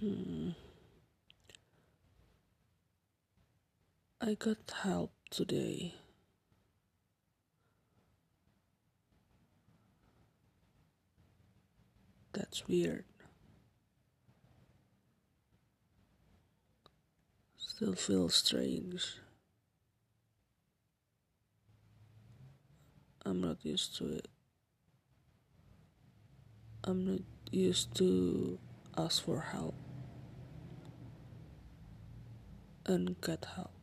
Hmm. I got help today. That's weird. Still feels strange. I'm not used to it. I'm not used to ask for help and get help.